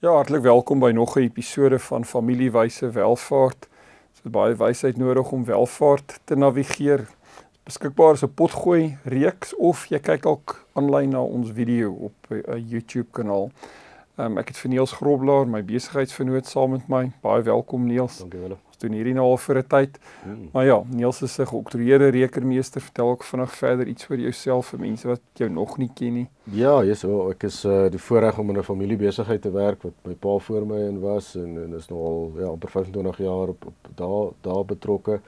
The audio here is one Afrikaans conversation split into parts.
Ja, hartlik welkom by nog 'n episode van Familiewyse Welvaart. Dit is baie wysheid nodig om welvaart te navigeer. Beskikbaar is 'n potgooi reeks of jy kyk ook aanlyn na ons video op 'n YouTube kanaal. Um, ek het vir Niels Groblaar, my besigheidsvernoot saam met my. Baie welkom Niels. Dankie wel doen hierdie nou al vir 'n tyd. Mm. Maar ja, Niels is 'n geoktroeëerde rekenmeester. Vertel ook vinnig verder iets oor jouself vir mense wat jou nog nie ken nie. Ja, yes, well, ek is uh, die voorreg om in 'n familiebesigheid te werk wat my pa voor my in was en en is nou al ja, amper 25 jaar op op daar daar betrokke.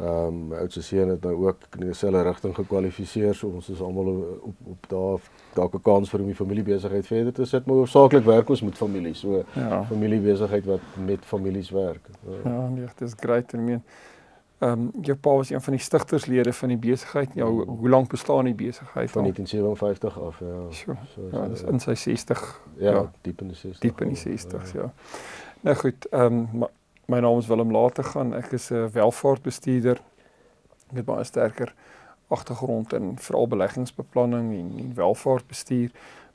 Ehm um, my oudste seun het nou ook in dieselfde rigting gekwalifiseer, so ons is almal op op daar dalk 'n kans vir om die familiebesigheid verder te sit, maar hoofsaaklik werk ons met families, so ja. familiebesigheid wat met families werk. Ja, ja nee, dit is great en meen. Ehm um, jou pa was een van die stigterslede van die besigheid. Ja, hoe, lank bestaan die besigheid? Van 1957 af, ja. So, so ja, dis in sy 60. Ja, ja, diep in die 60. Diep in die 60s, ja. ja. Nou goed, ehm um, My naam is Willem Later gaan. Ek is 'n welvaartbestuurder. Het baie sterker agtergrond in veral beleggingsbeplanning en, en welvaartbestuur.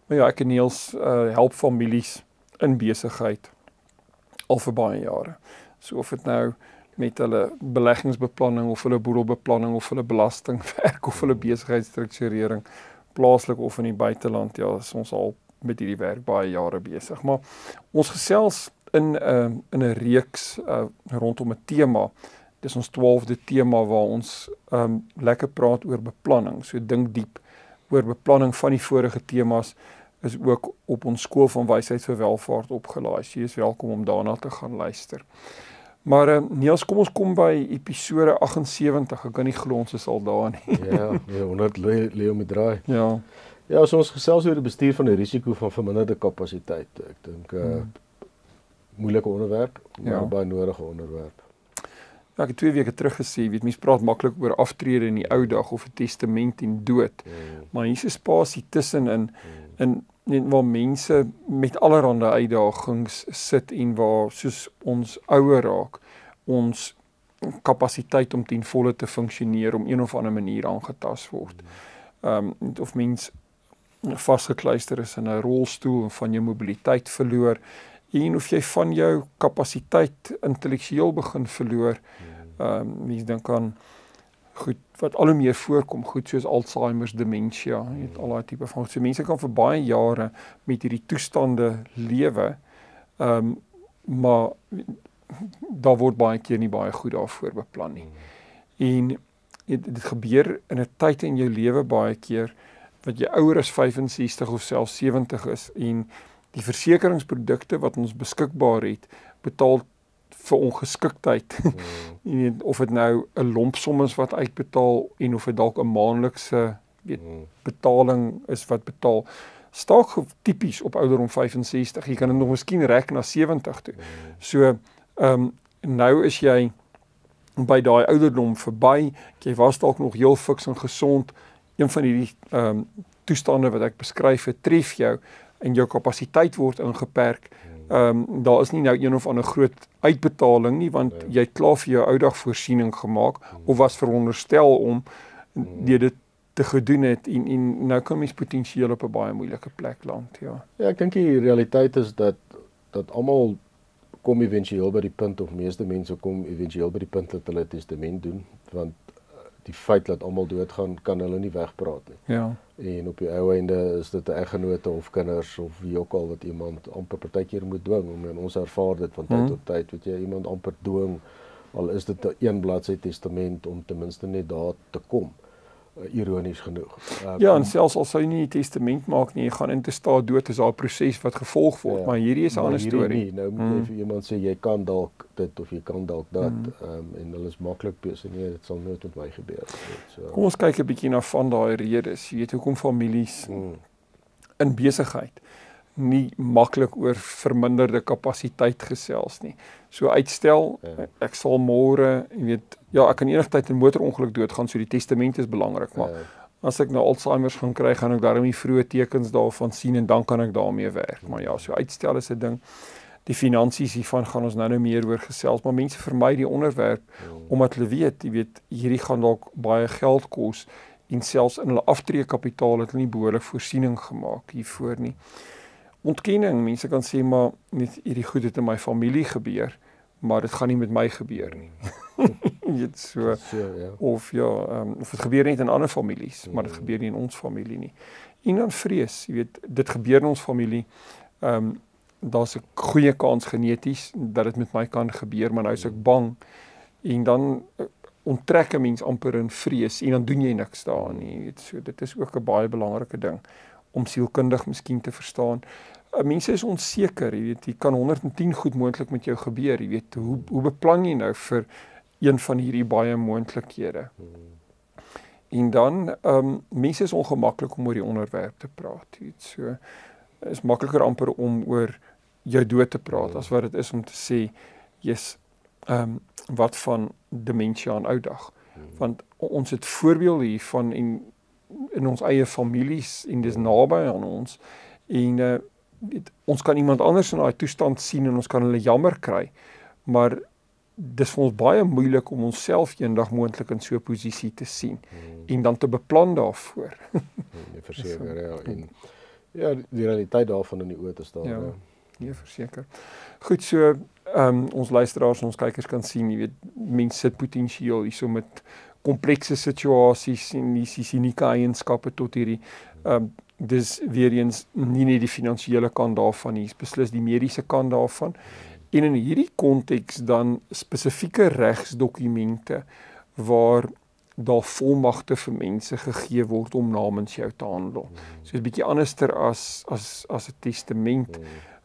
Maar ja, ek en Niels uh, help families in besigheid al vir baie jare. So of dit nou met hulle beleggingsbeplanning of hulle boedelbeplanning of hulle belastingwerk of hulle besigheidsstrukturering plaaslik of in die buiteland, ja, ons al met hierdie werk baie jare besig. Maar ons gesels in 'n uh, in 'n reeks uh, rondom 'n tema. Dis ons 12de tema waar ons um lekker praat oor beplanning. So dink diep oor beplanning van die vorige temas is ook op ons skool van wysheid vir welvaart opgelaai. Jy is welkom om daarna te gaan luister. Maar uh, Niels, kom ons kom by episode 78. Ek kan nie glo ons is al daar nie. ja, ja, 100 Leo met draai. Ja. Ja, so ons gesels oor die bestuur van die risiko van verminderde kapasiteit. Ek dink uh hmm moeilike onderwerp, maar ja. baie nodige onderwerp. Ja, ek het 2 weke terug gesê, weet mense praat maklik oor aftrede in die ou dag of 'n testament en dood. Mm. Maar hier is 'n spasie tussenin mm. in net waar mense met allerlei uitdagings sit en waar soos ons ouer raak, ons kapasiteit om ten volle te funksioneer om een of ander manier aangetast word. Mm. Ehm um, of mens vasgekluister is in 'n rolstoel en van jou mobiliteit verloor en of jy van jou kapasiteit intellektueel begin verloor. Ehm um, mense dink aan goed wat al hoe meer voorkom, goed soos Alzheimer, demensie, weet al daai tipe van so mense kan vir baie jare met hierdie toestande lewe. Ehm um, maar daar word baie keer nie baie goed daarvoor beplan nie. En dit, dit gebeur in 'n tyd in jou lewe baie keer wat jy ouer as 65 of selfs 70 is en die versekeringsprodukte wat ons beskikbaar het betaal vir ongeskiktheid. Mm. of dit nou 'n lompsom is wat uitbetaal en of dit dalk 'n maandelikse weet mm. betaling is wat betaal. Staak tipies op ouderdom 65. Jy kan dit nog miskien rek na 70 toe. Mm. So, ehm um, nou is jy by daai ouderdom verby. Jy was dalk nog heel fiks en gesond. Een van hierdie ehm um, toestande wat ek beskryf het, tref jou en jou kapasiteit word ingeperk. Ehm um, daar is nie nou een of ander groot uitbetaling nie want nee. jy het klaar vir jou oudag voorsiening gemaak of was veronderstel om jy dit te gedoen het en en nou kan mens potensieel op 'n baie moeilike plek land, ja. Ja, ek dink die realiteit is dat dat almal kom éventueel by die punt of meeste mense kom éventueel by die punt dat hulle testament doen want die feit dat almal doodgaan kan hulle nie wegpraat nie. Ja. En op die ou einde is dit 'n eggenote of kinders of wie ook al wat iemand amper partykeer moet dwing om en ons ervaar dit van tyd hmm. tot tyd, weet jy, iemand amper dwing al is dit 'n een bladsy testament om ten minste net daar te kom ironies genoeg. Uh, ja, en selfs al sou jy nie 'n testament maak nie, jy gaan in te staat dood is daar 'n proses wat gevolg word, ja, maar hierdie is 'n ander storie. Nie. Nou moet jy hmm. vir iemand sê jy kan dalk dit of jy kan dalk dat hmm. um, en hulle is maklik besig nee, dit sal nooit met my gebeur nie. So. Kom ons kyk 'n bietjie na van daai redes. Jy weet hoekom families hmm. in besigheid nie maklik oor verminderde kapasiteit gesels nie. So uitstel, ja. ek sal môre, jy weet, ja, ek kan enigstyd in 'n motorongeluk doodgaan, so die testament is belangrik, maar ja. as ek nou Alzheimer gaan kry, gaan ek daarmee vroeë tekens daarvan sien en dan kan ek daarmee werk. Maar ja, so uitstel is 'n ding. Die finansies hiervan gaan ons nou nou meer oor gesels, maar mense vermy die onderwerp ja. omdat hulle weet, jy weet, hierdie gaan dalk baie geld kos en selfs in hulle aftreekapitaal het hulle nie behoorlik voorsiening gemaak hiervoor nie ontkenning. Mense kan sê maar net hierdie goed het in my familie gebeur, maar dit gaan nie met my gebeur nie. Dit so, so ja. of ja, um, of dit gebeur net in ander families, mm. maar dit gebeur nie in ons familie nie. En dan vrees, jy weet, dit gebeur in ons familie. Ehm um, daar's 'n goeie kans geneties dat dit met my kan gebeur, maar nou is ek mm. bang en dan uh, onttrek 'n mens amper in vrees en dan doen jy niks daarin nie. Jy weet, so dit is ook 'n baie belangrike ding om sielkundig miskien te verstaan. Mense is onseker, jy weet, jy kan 110 goed moontlik met jou gebeur, jy weet, hoe hoe beplan jy nou vir een van hierdie baie moontlikhede? En dan ehm um, mense is ongemaklik om oor die onderwerp te praat, jy weet, so is makliker amper om oor jou dood te praat as wat dit is om te sê jy's ehm um, wat van demensie aan ou dag. Want ons het voorbeelde hiervan en in ons eie families en dis naby aan ons. En uh, weet, ons kan iemand anders in daai toestand sien en ons kan hulle jammer kry. Maar dis vir ons baie moeilik om onsself eendag moontlik in so 'n posisie te sien hmm. en dan te beplan daarvoor. nee, verseker ja en ja, die realiteit daarvan in die oë te staan. Ja. ja. Nee, verseker. Goed, so ehm um, ons luisteraars, ons kykers kan sien, jy weet, mense sit potensieel hierso met komplekse situasies en is unieke eienskappe tot hierdie ehm um, dis weer eens nie net die finansiële kant daarvan nie, beslis die mediese kant daarvan. En in hierdie konteks dan spesifieke regsdokumente waar daar volmagte vir mense gegee word om namens jou te handel. So 'n bietjie anderster as as as 'n testament.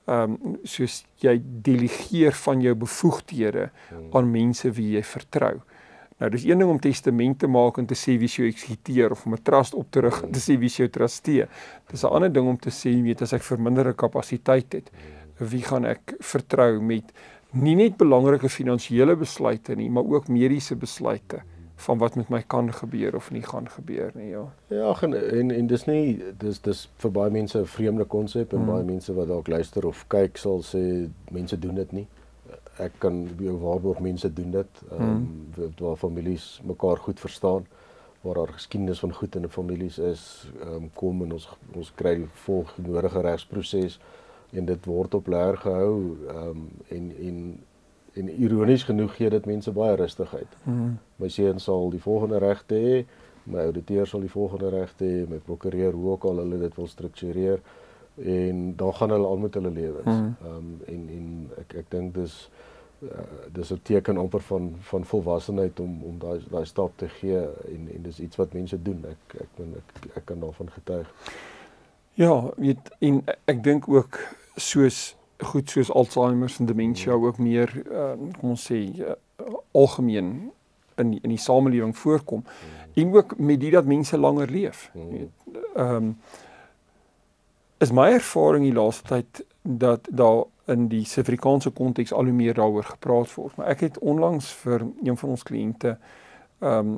Ehm um, soos jy delegeer van jou bevoegdhede aan mense wie jy vertrou. Nou dis een ding om testament te maak en te sê wie jy eksekuteer of om 'n trust op te rig en te sê wie jy trustee. Dis 'n ander ding om te sê weet as ek verminderde kapasiteit het, wie gaan ek vertrou met nie net belangrike finansiële besluite nie, maar ook mediese besluite van wat met my kan gebeur of nie gaan gebeur nie, ja. Ja, en en, en dis nie dis dis vir baie mense 'n vreemde konsep en hmm. baie mense wat dalk luister of kyk sal sê mense doen dit nie ek kan jou waarborg mense doen dit ehm um, waar families mekaar goed verstaan waar daar geskiedenis van goed in 'n families is ehm um, kom en ons ons kry die volgenodige regsproses en dit word op leer gehou ehm um, en en en ironies genoeg gee dit mense baie rustigheid. Hmm. My seun sal die volgende regte hê, my ouditeur sal die volgende regte hê, my prokureur hoe ook al hulle dit wil struktureer en dan gaan hulle aan met hulle lewens. Hmm. Ehm um, en en ek ek dink dis uh, dis 'n teken amper van van volwassenheid om om daai daai stap te gee en en dis iets wat mense doen. Ek ek ben ek, ek kan daarvan getuig. Ja, weet en ek dink ook soos goed soos Alzheimer en demensie hmm. ook meer uh, kom ons sê uh, algemeen in in die samelewing voorkom hmm. en ook met dit dat mense langer leef. Hmm. Ehm um, is my ervaring die laaste tyd dat daar in die Suid-Afrikaanse konteks al hoe meer daaroor gepraat word. Maar ek het onlangs vir een van ons kliënte ehm,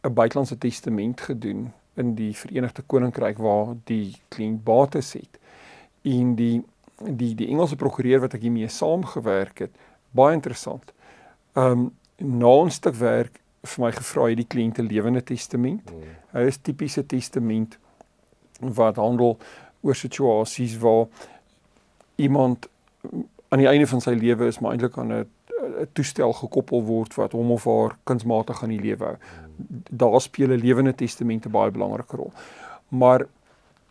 'n um, buitelandse testament gedoen in die Verenigde Koninkryk waar die kliënt bates het. En die die die Engelse prokureur wat ek hiermee saamgewerk het, baie interessant. Um, na 'n stuk werk vir my gevra het die kliënte lewende testament. Mm. Hy is tipiese testament wat handel oor situasies waar iemand aan die einde van sy lewe is maar eintlik aan 'n toestel gekoppel word wat hom of haar kunsmatig aan die lewe hou. Daar speel 'n lewende testament 'n baie belangrike rol. Maar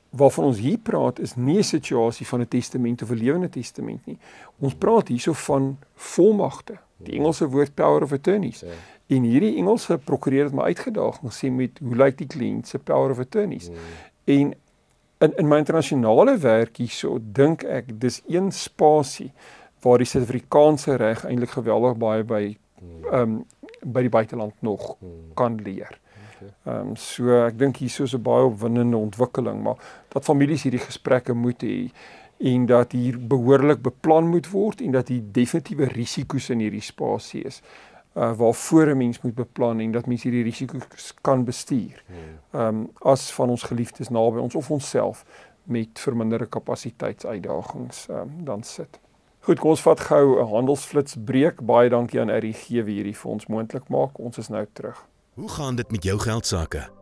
waarvan ons hier praat is nie 'n situasie van 'n testament of 'n lewende testament nie. Ons praat hierso van volmagte. Die Engelse woord power of attorneys. Ja. En hierdie Engelse prokureur het my uitgedaag en sê met hoe lyk die kliënt se power of attorneys? Mm. En in in my internasionale werk hierso dink ek dis een spasie waar die Suid-Afrikaanse reg eintlik geweldig baie by ehm um, by die buiteland nog kan leer. Ehm um, so ek dink hierso is 'n baie opwindende ontwikkeling, maar dat families hierdie gesprekke moet hê en dat hier behoorlik beplan moet word en dat die definitiewe risiko's in hierdie spasie is uh waarvoor 'n mens moet beplan en dat mens hierdie risiko's kan bestuur. Ehm um, as van ons geliefdes naby ons of onsself met verminderde kapasiteitsuitdagings ehm um, dan sit. Goed, kom ons vat gou 'n handelsflits breek. Baie dankie aan RGG wie hierdie vir ons moontlik maak. Ons is nou terug. Hoe gaan dit met jou geld sake?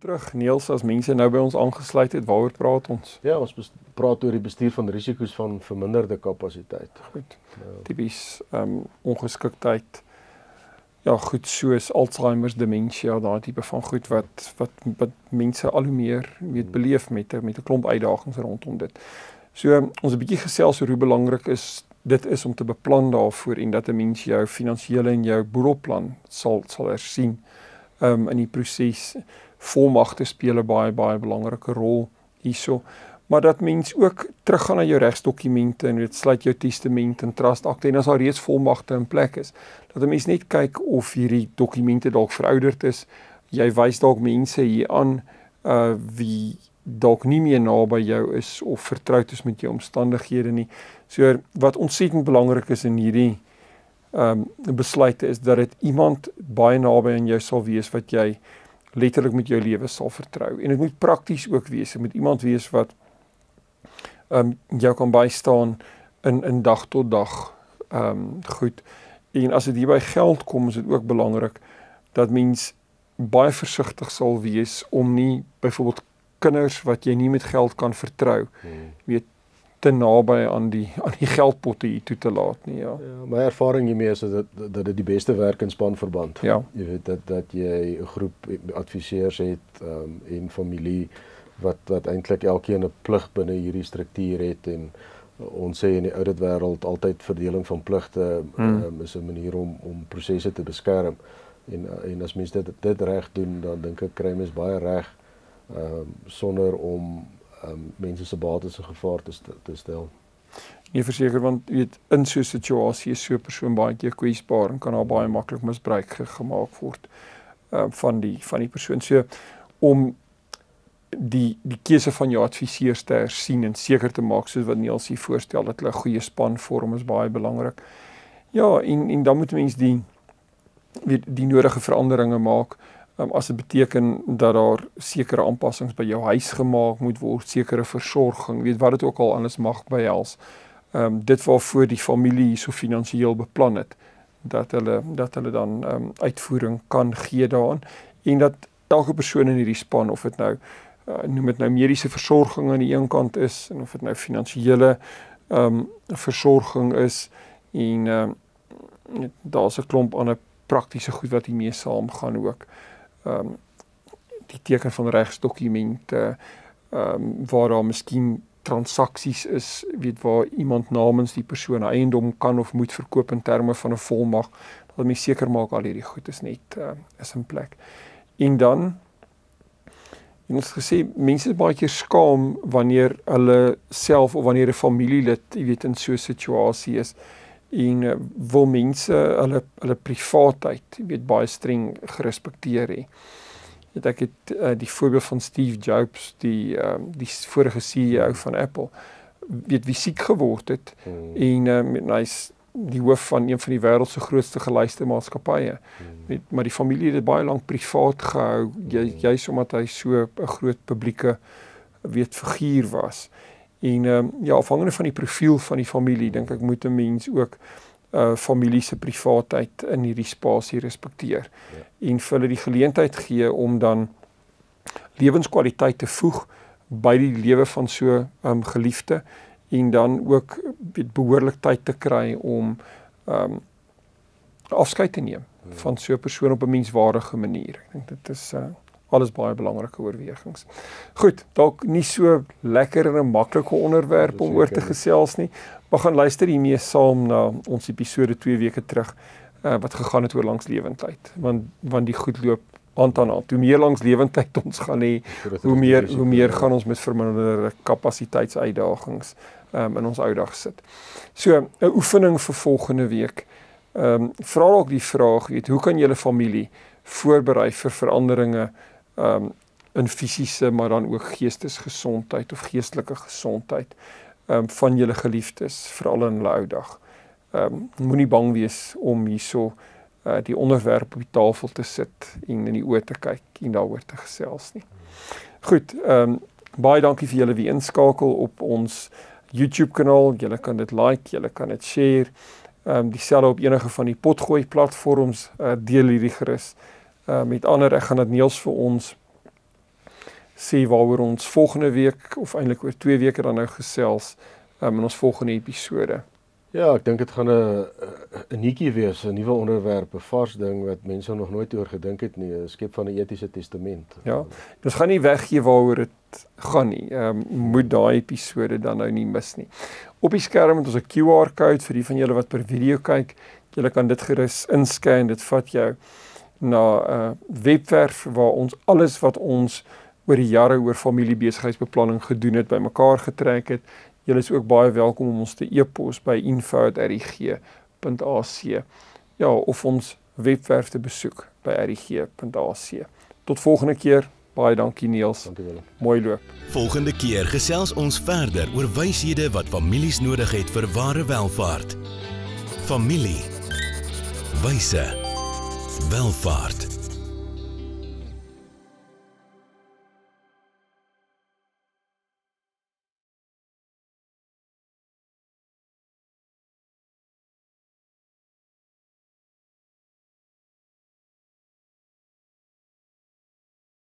terug. Niels as mense nou by ons aangesluit het waaroor praat ons? Ja ons praat oor die bestuur van risiko's van verminderde kapasiteit. Goed. Ja. tipies ehm um, ongeskiktheid. Ja goed soos Alzheimer demensie daai tipe van goed wat wat wat mense al hoe meer weet beleef met met 'n klomp uitdagings rondom dit. So ons 'n bietjie gesels oor hoe belangrik is dit is om te beplan daarvoor en dat 'n mens jou finansiële en jou boedelplan sal sal hersien ehm um, in die proses volmagte speel 'n baie baie belangrike rol hierso. Maar dat mens ook teruggaan na jou regsdokumente en dit sluit jou testament en trust akte en as daar reeds volmagte in plek is, dat 'n mens net kyk of hierdie dokumente dalk verouderd is. Jy wys dalk mense hier aan uh wie dalk nie meer naby jou is of vertroud is met jou omstandighede nie. So wat ontsettend belangrik is in hierdie um besluite is dat dit iemand baie naby aan jou sal wees wat jy letterlik met jou lewe sal vertrou. En dit moet prakties ook wees. Dit moet iemand wees wat ehm um, jou kan bystaan in in dag tot dag. Ehm um, goed. En as dit hier by geld kom, is dit ook belangrik dat mens baie versigtig sal wees om nie byvoorbeeld kinders wat jy nie met geld kan vertrou, hmm. weet te naby aan die aan die geldpotte hier toe te laat nie ja. Ja, my ervaring hiermee is dat dat dit die beste werk in spanverband. Ja. Jy weet dat dat jy 'n groep adviseurs het um, en familie wat wat eintlik elkeen 'n plig binne hierdie struktuur het en ons sê in die oudit wêreld altyd verdeling van pligte hmm. um, is 'n manier om om prosesse te beskerm. En en as mense dit dit reg doen, dan dink ek kry mens baie reg ehm um, sonder om um, mense se bates in gevaar te, te stel. Nee, verseker want jy weet in so 'n situasie is so 'n persoon baie keer kwesbaar en kan daar baie maklik misbruik gemaak word uh van die van die persoon. So om die die keuse van jou adviseurs te hersien en seker te maak soos wat Niels hier voorstel dat hulle 'n goeie span vorm is baie belangrik. Ja, en en dan moet mense die weet die nodige veranderinge maak um, as dit beteken dat daar sekere aanpassings by jou huis gemaak moet word, sekere versorging, weet wat dit ook al alles mag behels. Ehm um, dit waarvoor die familie so finansiëel beplan het dat hulle dat hulle dan ehm um, uitvoering kan gee daaraan en dat elke persoon in hierdie span of dit nou uh, noem dit nou mediese versorging aan die een kant is en of dit nou finansiële ehm um, versorging is en ehm um, daar's 'n klomp ander praktiese goed wat hiermee saamgaan ook ehm um, die teken van regsdokumente ehm um, waar daar miskien transaksies is, weet waar iemand namens die persoon eiendom kan of moet verkoop in terme van 'n volmag, dat mens seker maak al hierdie goed is net uh, is in plek. En dan en ons gesê mense is baie keer skaam wanneer hulle self of wanneer 'n familielid, jy weet in so 'n situasie is en uh, wil mense hulle hulle privaatheid weet baie streng gerespekteer hê. Het ek het uh, die voorbeeld van Steve Jobs die uh, die vorige CEO van Apple weet wie siek geword het hmm. en um, hy's die hoof van een van die wêreld se grootste geluiste maatskappye. Hmm. Weet maar die familie het dit baie lank privaat gehou jy hmm. juis omdat hy so 'n groot publieke weet figuur was. En ehm um, ja, afhangende van die profiel van die familie, dink ek moet 'n mens ook uh familie se privaatheid in hierdie spasie respekteer. Ja. En vir hulle die geleentheid gee om dan lewenskwaliteit te voeg by die lewe van so 'n um, geliefde en dan ook behoorlik tyd te kry om um afskeid te neem ja. van so 'n persoon op 'n menswaardige manier. Ek dink dit is uh alles baie belangrike oorwegings. Goed, dalk nie so lekker en 'n maklike onderwerp om oor te gesels nie. Maar gaan luister hiermee saam na ons episode 2 weke terug uh, wat gegaan het oor langslewendheid. Want want die goed loop aan aan aan. Hoe meer langslewendheid ons gaan hê, hoe meer hoe meer gaan ons met verminderde kapasiteitsuitdagings um, in ons ou dag sit. So 'n oefening vir volgende week. Ehm um, vra ook die vraag, weet, hoe kan julle familie voorberei vir veranderinge ehm um, in fisiese maar dan ook geestesgesondheid of geestelike gesondheid ehm um, van julle geliefdes veral in hulle ou dag. Ehm um, moenie bang wees om hierso uh, die onderwerp op die tafel te sit en in die oë te kyk en daaroor te gesels nie. Goed, ehm um, baie dankie vir julle wie inskakel op ons YouTube kanaal. Julle kan dit like, julle kan dit share. Ehm um, dieselfde op enige van die potgooi platforms uh, deel hierdie gerus. Ehm uh, met ander ek gaan dit Niels vir ons sê waaroor ons volgende week of eintlik oor 2 weke dan nou gesels um, in ons volgende episode. Ja, ek dink dit gaan 'n 'n nuutjie wees, 'n nuwe onderwerp, 'n vars ding wat mense nog nooit oor gedink het nie, 'n skep van 'n etiese testament. Ja. Ons gaan nie weggee waaroor dit gaan nie. Ehm um, moet daai episode dan nou nie mis nie. Op die skerm het ons 'n QR-kode vir die van julle wat per video kyk. Julle kan dit gerus inscan. Dit vat jou na 'n uh, webwerf waar ons alles wat ons oor die jare oor familiebesigheidsbeplanning gedoen het, bymekaar getrek het Julle is ook baie welkom om ons te e-pos by info@rg.ac. Ja, of ons webwerf te besoek by rg.ac. Tot volgende keer. Baie dankie Niels. Dankie Willem. Mooi loop. Volgende keer gesels ons verder oor wyshede wat families nodig het vir ware welvaart. Familie. Wyse. Welvaart.